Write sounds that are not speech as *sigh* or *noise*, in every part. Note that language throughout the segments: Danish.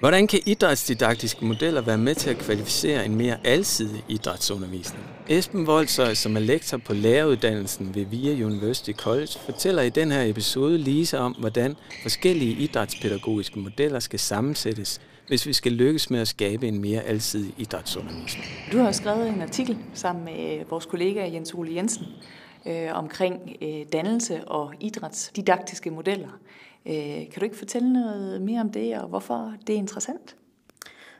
Hvordan kan idrætsdidaktiske modeller være med til at kvalificere en mere alsidig idrætsundervisning? Esben Voldsøj, som er lektor på læreruddannelsen ved VIA University College, fortæller i den her episode Lise om, hvordan forskellige idrætspædagogiske modeller skal sammensættes, hvis vi skal lykkes med at skabe en mere alsidig idrætsundervisning. Du har skrevet en artikel sammen med øh, vores kollega Jens Ole Jensen øh, omkring øh, dannelse og idrætsdidaktiske modeller. Øh, kan du ikke fortælle noget mere om det, og hvorfor det er interessant?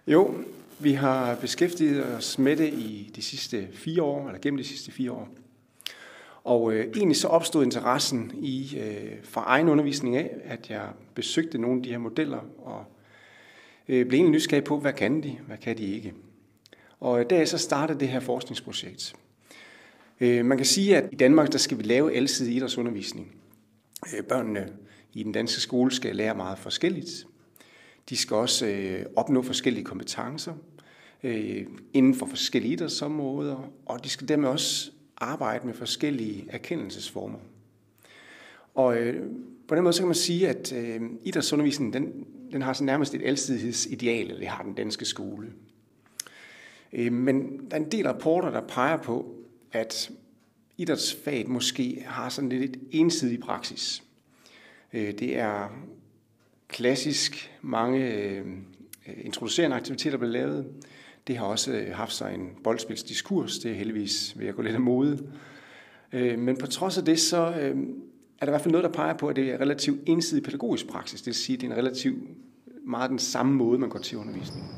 Jo, vi har beskæftiget os med det i de sidste fire år, eller gennem de sidste fire år. Og øh, egentlig så opstod interessen i øh, fra egen undervisning af, at jeg besøgte nogle af de her modeller og øh, blev egentlig nysgerrig på, hvad kan de, hvad kan de ikke. Og øh, der så startede det her forskningsprojekt. Øh, man kan sige, at i Danmark der skal vi lave alsidig idrætsundervisning. Øh, børnene i den danske skole skal lære meget forskelligt. De skal også øh, opnå forskellige kompetencer øh, inden for forskellige idrætsområder, og de skal dermed også arbejde med forskellige erkendelsesformer. Og øh, på den måde så kan man sige, at idrætsundervisningen den, den har så nærmest et alsidighedsideal, eller det har den danske skole. Men der er en del rapporter, der peger på, at idrætsfaget måske har sådan lidt et ensidig praksis. Øh, det er klassisk mange øh, introducerende aktiviteter bliver lavet. Det har også øh, haft sig en boldspilsdiskurs. Det er heldigvis ved at gå lidt af mode. Men på trods af det, så er der i hvert fald noget, der peger på, at det er relativt ensidig pædagogisk praksis. Det vil sige, at det er en relativt meget den samme måde, man går til undervisningen.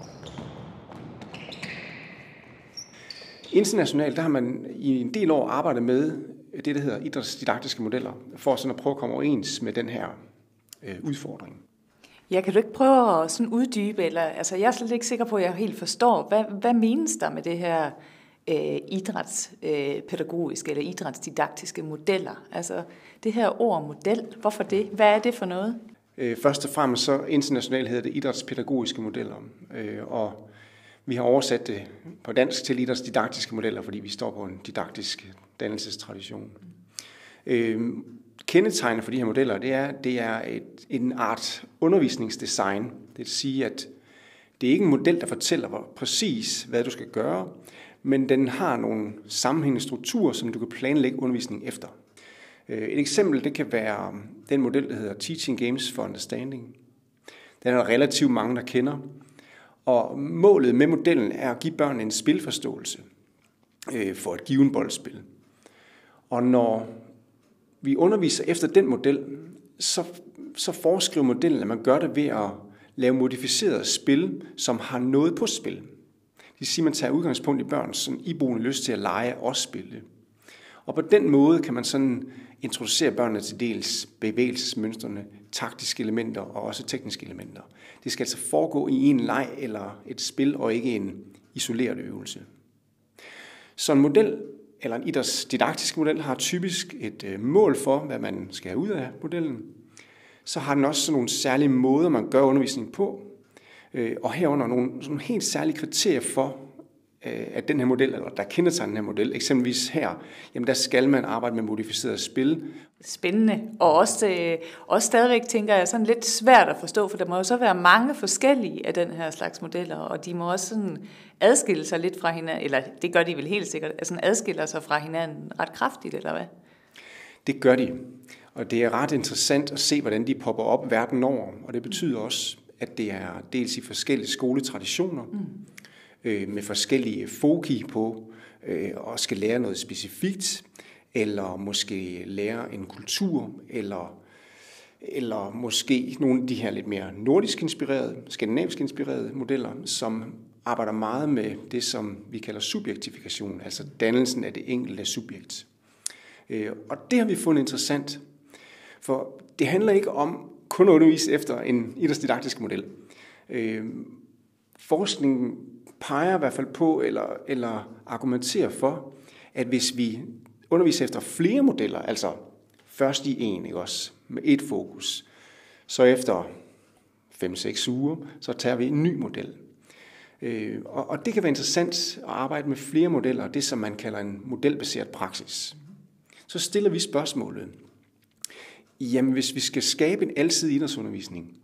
Internationalt, der har man i en del år arbejdet med det, der hedder idrætsdidaktiske modeller, for sådan at prøve at komme overens med den her øh, udfordring. Ja, kan du ikke prøve at sådan uddybe, eller, altså jeg er slet ikke sikker på, at jeg helt forstår, hvad, hvad menes der med det her øh, idrætspædagogiske øh, eller idrætsdidaktiske modeller? Altså det her ord model, hvorfor det? Hvad er det for noget? Øh, først og fremmest så internationalt hedder det idrætspædagogiske modeller, øh, og vi har oversat det på dansk til idrætsdidaktiske modeller, fordi vi står på en didaktisk dannelsestradition. Øh, kendetegnet for de her modeller, det er, det er et, en art undervisningsdesign. Det vil sige, at det er ikke en model, der fortæller hvor præcis, hvad du skal gøre, men den har nogle sammenhængende strukturer, som du kan planlægge undervisningen efter. Øh, et eksempel, det kan være um, den model, der hedder Teaching Games for Understanding. Den er der relativt mange, der kender. Og målet med modellen er at give børn en spilforståelse øh, for et given boldspil. Og når vi underviser efter den model, så, så foreskriver modellen, at man gør det ved at lave modificerede spil, som har noget på spil. Det vil sige, at man tager udgangspunkt i børns sådan iboende lyst til at lege og spille. Og på den måde kan man sådan introducere børnene til dels bevægelsesmønstrene, taktiske elementer og også tekniske elementer. Det skal altså foregå i en leg eller et spil og ikke en isoleret øvelse. Så en model eller en idrætsdidaktisk model har typisk et øh, mål for, hvad man skal have ud af modellen. Så har den også sådan nogle særlige måder, man gør undervisning på, øh, og herunder nogle, sådan helt særlige kriterier for, at den her model, eller der kender sig den her model, eksempelvis her, jamen der skal man arbejde med modificeret spil. Spændende, og også, også stadigvæk tænker jeg sådan lidt svært at forstå, for der må jo så være mange forskellige af den her slags modeller, og de må også sådan adskille sig lidt fra hinanden, eller det gør de vel helt sikkert, altså adskiller sig fra hinanden ret kraftigt, eller hvad? Det gør de, og det er ret interessant at se, hvordan de popper op verden over, og det betyder også, at det er dels i forskellige skoletraditioner, mm øh, med forskellige foki på, øh, og skal lære noget specifikt, eller måske lære en kultur, eller, eller måske nogle af de her lidt mere nordisk inspirerede, skandinavisk inspirerede modeller, som arbejder meget med det, som vi kalder subjektifikation, altså dannelsen af det enkelte subjekt. Øh, og det har vi fundet interessant, for det handler ikke om kun at undervise efter en idrætsdidaktisk model. Øh, forskningen peger i hvert fald på, eller, eller argumenterer for, at hvis vi underviser efter flere modeller, altså først i en, ikke også, med et fokus, så efter 5-6 uger, så tager vi en ny model. Øh, og, og det kan være interessant at arbejde med flere modeller, det som man kalder en modelbaseret praksis. Så stiller vi spørgsmålet, jamen hvis vi skal skabe en alsidig idrætsundervisning,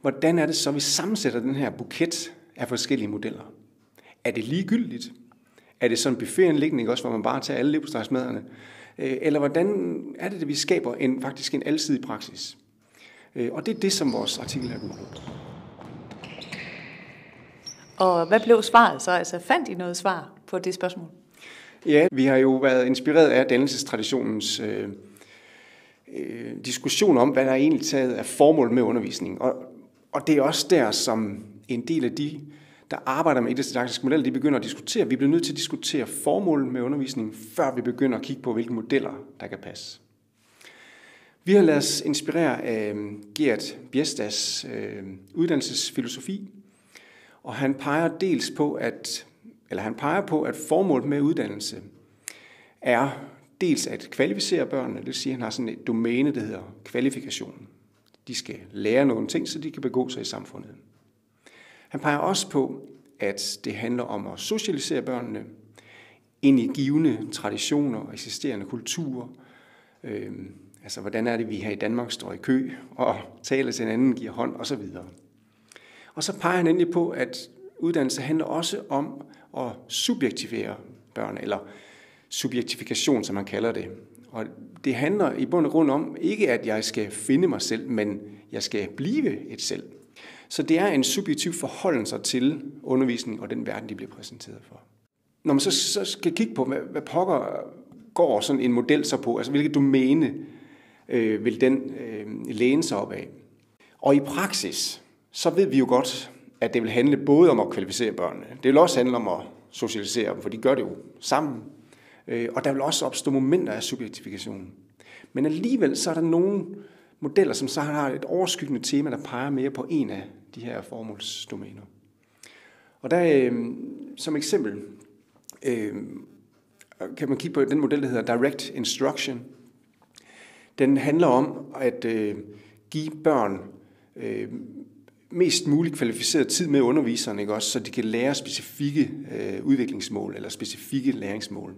hvordan er det så, vi sammensætter den her buket af forskellige modeller? Er det ligegyldigt? Er det sådan en buffetanlægning også, hvor man bare tager alle leverpostejsmaderne? Øh, eller hvordan er det, at vi skaber en, faktisk en alsidig praksis? Øh, og det er det, som vores artikel her går på. Og hvad blev svaret så? Altså fandt I noget svar på det spørgsmål? Ja, vi har jo været inspireret af dannelsestraditionens øh, øh, diskussion om, hvad der er egentlig taget af formål med undervisning. Og, og det er også der, som en del af de, der arbejder med didaktiske modeller, de begynder at diskutere. Vi bliver nødt til at diskutere formålet med undervisningen, før vi begynder at kigge på, hvilke modeller, der kan passe. Vi har lavet os inspirere af øhm, Gert Biestas øh, uddannelsesfilosofi, og han peger dels på, at, eller han peger på, at formålet med uddannelse er dels at kvalificere børnene, det vil sige, at han har sådan et domæne, der hedder kvalifikation. De skal lære nogle ting, så de kan begå sig i samfundet. Han peger også på, at det handler om at socialisere børnene ind i givende traditioner og eksisterende kulturer. Øhm, altså, hvordan er det, vi her i Danmark står i kø og taler til hinanden, giver hånd osv. Og så peger han endelig på, at uddannelse handler også om at subjektivere børn, eller subjektifikation, som man kalder det. Og det handler i bund og grund om ikke, at jeg skal finde mig selv, men jeg skal blive et selv. Så det er en subjektiv forholden sig til undervisning og den verden, de bliver præsenteret for. Når man så, så skal kigge på, hvad, hvad pokker går sådan en model så på, altså hvilket domæne øh, vil den øh, læne sig op af. Og i praksis, så ved vi jo godt, at det vil handle både om at kvalificere børnene. Det vil også handle om at socialisere dem, for de gør det jo sammen. Øh, og der vil også opstå momenter af subjektifikation. Men alligevel så er der nogle modeller, som så har et overskyggende tema, der peger mere på en af de her formålsdomæner. Og der øh, som eksempel øh, kan man kigge på den model, der hedder Direct Instruction. Den handler om at øh, give børn øh, mest muligt kvalificeret tid med underviseren, ikke også, så de kan lære specifikke øh, udviklingsmål eller specifikke læringsmål.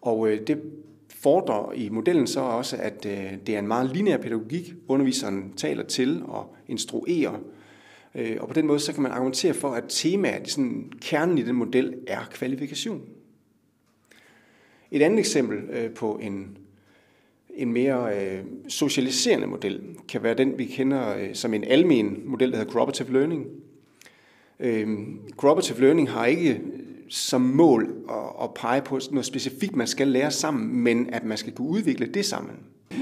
Og øh, det fordrer i modellen så også, at øh, det er en meget lineær pædagogik, underviseren taler til og instruerer. Øh, og på den måde så kan man argumentere for, at temaet, sådan, kernen i den model, er kvalifikation. Et andet eksempel øh, på en, en mere øh, socialiserende model kan være den, vi kender øh, som en almen model, der hedder cooperative learning. Øh, cooperative learning har ikke øh, som mål at, at pege på noget specifikt, man skal lære sammen, men at man skal kunne udvikle det sammen.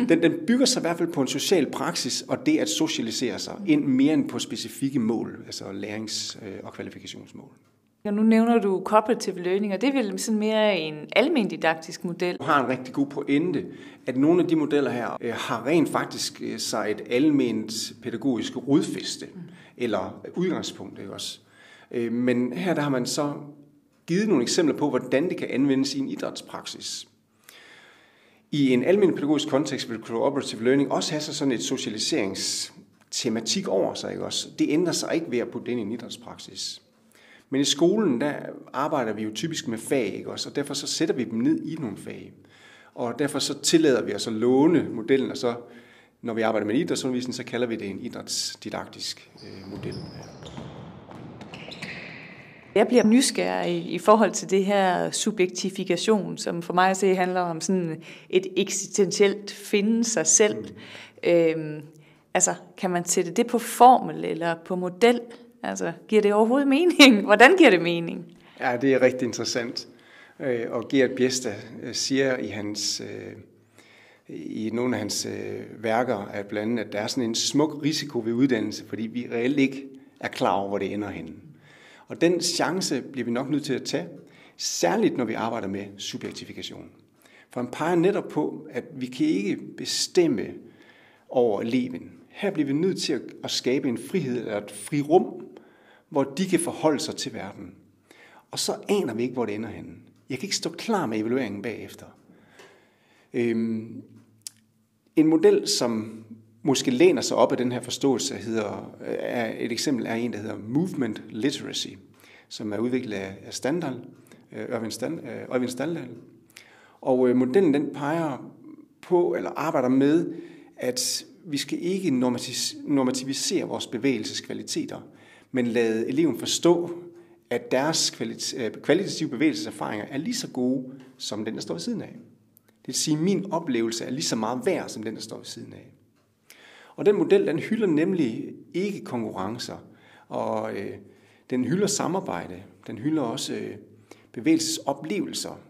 Den, den bygger sig i hvert fald på en social praksis, og det at socialisere sig, ind mere end på specifikke mål, altså lærings- og kvalifikationsmål. Ja, nu nævner du cooperative learning, og det er vel sådan mere en almen didaktisk model. Du har en rigtig god pointe, at nogle af de modeller her øh, har rent faktisk øh, sig et alment pædagogisk rodfæste, mm. eller udgangspunkt, ikke også? Øh, men her der har man så givet nogle eksempler på, hvordan det kan anvendes i en idrætspraksis. I en almindelig pædagogisk kontekst vil cooperative learning også have sådan et socialiseringstematik over sig. Ikke også? Det ændrer sig ikke ved at putte det ind i en idrætspraksis. Men i skolen, der arbejder vi jo typisk med fag, ikke også? og derfor så sætter vi dem ned i nogle fag. Og derfor så tillader vi os at låne modellen, og så når vi arbejder med idrætsundervisning, så kalder vi det en idrætsdidaktisk øh, model. Jeg bliver nysgerrig i forhold til det her subjektifikation, som for mig at se handler om sådan et eksistentielt finde sig selv. Mm. Øhm, altså, kan man sætte det på formel eller på model? Altså, giver det overhovedet mening? *laughs* Hvordan giver det mening? Ja, det er rigtig interessant. Øh, og Gert Bjesta øh, siger i hans øh, i nogle af hans værker, at blandt andet, at der er sådan en smuk risiko ved uddannelse, fordi vi reelt ikke er klar over, hvor det ender henne. Og den chance bliver vi nok nødt til at tage, særligt når vi arbejder med subjektifikation. For han peger netop på, at vi kan ikke bestemme over eleven. Her bliver vi nødt til at skabe en frihed eller et frirum, hvor de kan forholde sig til verden. Og så aner vi ikke, hvor det ender henne. Jeg kan ikke stå klar med evalueringen bagefter. Øhm, en model, som måske læner sig op af den her forståelse, hedder, er, et eksempel er en, der hedder Movement Literacy, som er udviklet af, Standard, Øjvind Standard. Og øh, modellen den peger på, eller arbejder med, at vi skal ikke normativisere vores bevægelseskvaliteter, men lade eleven forstå, at deres øh, kvalitative bevægelseserfaringer er lige så gode som den, der står ved siden af. Det vil sige, at min oplevelse er lige så meget værd som den, der står ved siden af. Og den model, den hylder nemlig ikke konkurrencer, og øh, den hylder samarbejde. Den hylder også øh, bevægelsesoplevelser.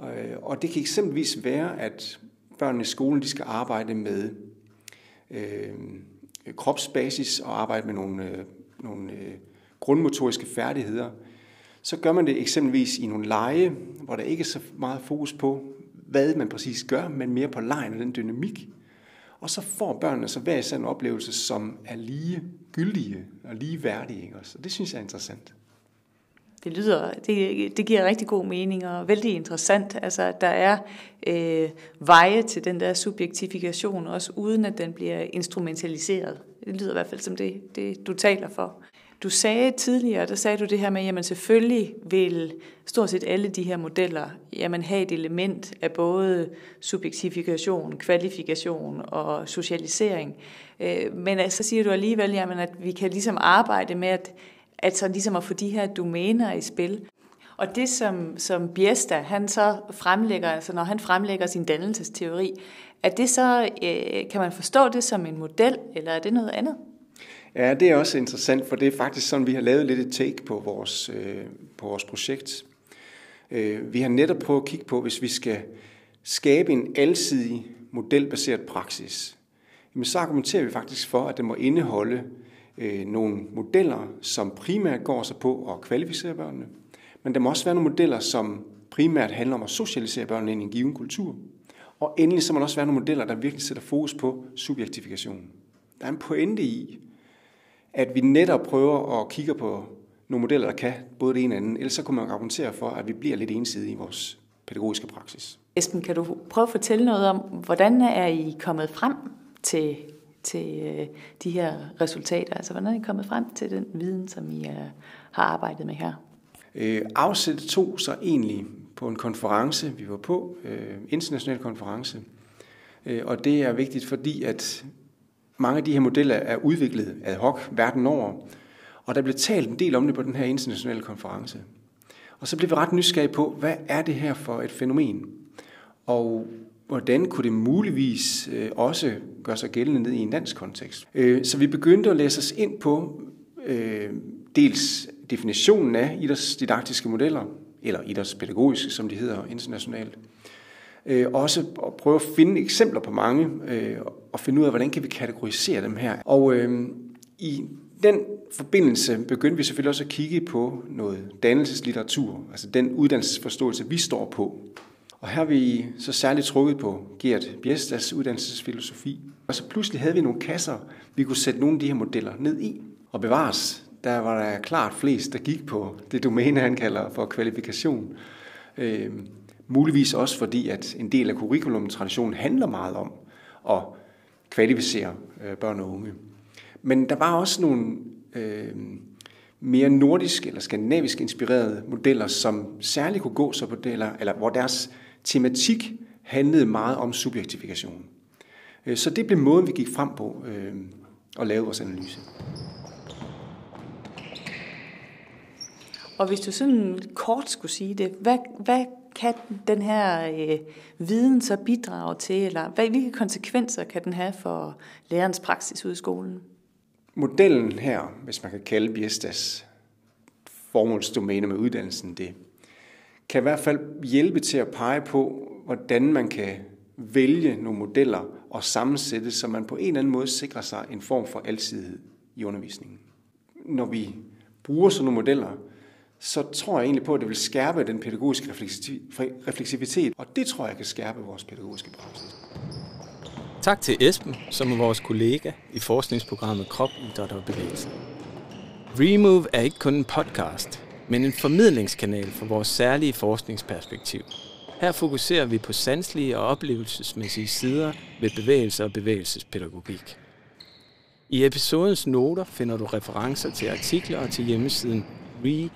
Øh, og det kan eksempelvis være, at børnene i skolen de skal arbejde med øh, kropsbasis og arbejde med nogle, øh, nogle øh, grundmotoriske færdigheder. Så gør man det eksempelvis i nogle lege, hvor der ikke er så meget fokus på, hvad man præcis gør, men mere på lejen og den dynamik. Og så får børnene så hver især en oplevelse, som er lige gyldige og lige værdige. Ikke? Og det synes jeg er interessant. Det lyder, det, det giver rigtig god mening og vældig interessant. Altså, der er øh, veje til den der subjektifikation, også uden at den bliver instrumentaliseret. Det lyder i hvert fald som det, det du taler for. Du sagde tidligere, der sagde du det her med, at selvfølgelig vil stort set alle de her modeller jamen, have et element af både subjektifikation, kvalifikation og socialisering. Øh, men så siger du alligevel, jamen, at vi kan ligesom arbejde med at, at, så ligesom at få de her domæner i spil. Og det, som, som Biesta, han så fremlægger, altså når han fremlægger sin dannelsesteori, er det så, øh, kan man forstå det som en model, eller er det noget andet? Ja, det er også interessant, for det er faktisk sådan, vi har lavet lidt et take på vores, øh, på vores projekt. Øh, vi har netop prøvet at kigge på, hvis vi skal skabe en alsidig modelbaseret praksis, jamen så argumenterer vi faktisk for, at det må indeholde øh, nogle modeller, som primært går sig på at kvalificere børnene, men der må også være nogle modeller, som primært handler om at socialisere børnene ind i en given kultur. Og endelig så må der også være nogle modeller, der virkelig sætter fokus på subjektifikation. Der er en pointe i, at vi netop prøver at kigge på nogle modeller, der kan både det ene og andet. Ellers så kunne man argumentere for, at vi bliver lidt ensidige i vores pædagogiske praksis. Esben, kan du prøve at fortælle noget om, hvordan er I kommet frem til, til øh, de her resultater? Altså, hvordan er I kommet frem til den viden, som I øh, har arbejdet med her? Øh, afsæt to så egentlig på en konference, vi var på, øh, international konference. Øh, og det er vigtigt, fordi at mange af de her modeller er udviklet ad hoc verden over, og der blev talt en del om det på den her internationale konference. Og så blev vi ret nysgerrige på, hvad er det her for et fænomen? Og hvordan kunne det muligvis øh, også gøre sig gældende ned i en dansk kontekst? Øh, så vi begyndte at læse os ind på øh, dels definitionen af idrætsdidaktiske modeller, eller idrætspædagogiske, som de hedder internationalt, også at prøve at finde eksempler på mange, at finde ud af, hvordan kan vi kategorisere dem her. Og øh, i den forbindelse begyndte vi selvfølgelig også at kigge på noget dannelseslitteratur, altså den uddannelsesforståelse, vi står på. Og her har vi så særligt trukket på Gert Biestas uddannelsesfilosofi. Og så pludselig havde vi nogle kasser, vi kunne sætte nogle af de her modeller ned i. Og bevares, der var der klart flest, der gik på det domæne, han kalder for kvalifikation. Øh, Muligvis også fordi, at en del af curriculum-traditionen handler meget om at kvalificere øh, børn og unge. Men der var også nogle øh, mere nordisk eller skandinavisk inspirerede modeller, som særligt kunne gå så på modeller, eller hvor deres tematik handlede meget om subjektifikation. Øh, så det blev måden, vi gik frem på øh, og lavede vores analyse. Og hvis du sådan kort skulle sige det, hvad, hvad kan den her øh, viden så bidrage til, eller hvad, hvilke konsekvenser kan den have for lærernes praksis ude i skolen? Modellen her, hvis man kan kalde Biestas formålsdomæne med uddannelsen det, kan i hvert fald hjælpe til at pege på, hvordan man kan vælge nogle modeller og sammensætte, så man på en eller anden måde sikrer sig en form for alsidighed i undervisningen. Når vi bruger sådan nogle modeller, så tror jeg egentlig på, at det vil skærpe den pædagogiske refleksivitet, og det tror jeg kan skærpe vores pædagogiske praksis. Tak til Esben, som er vores kollega i forskningsprogrammet Krop, Idræt og Bevægelse. Remove er ikke kun en podcast, men en formidlingskanal for vores særlige forskningsperspektiv. Her fokuserer vi på sanselige og oplevelsesmæssige sider ved bevægelse og bevægelsespædagogik. I episodens noter finder du referencer til artikler og til hjemmesiden re-move.dk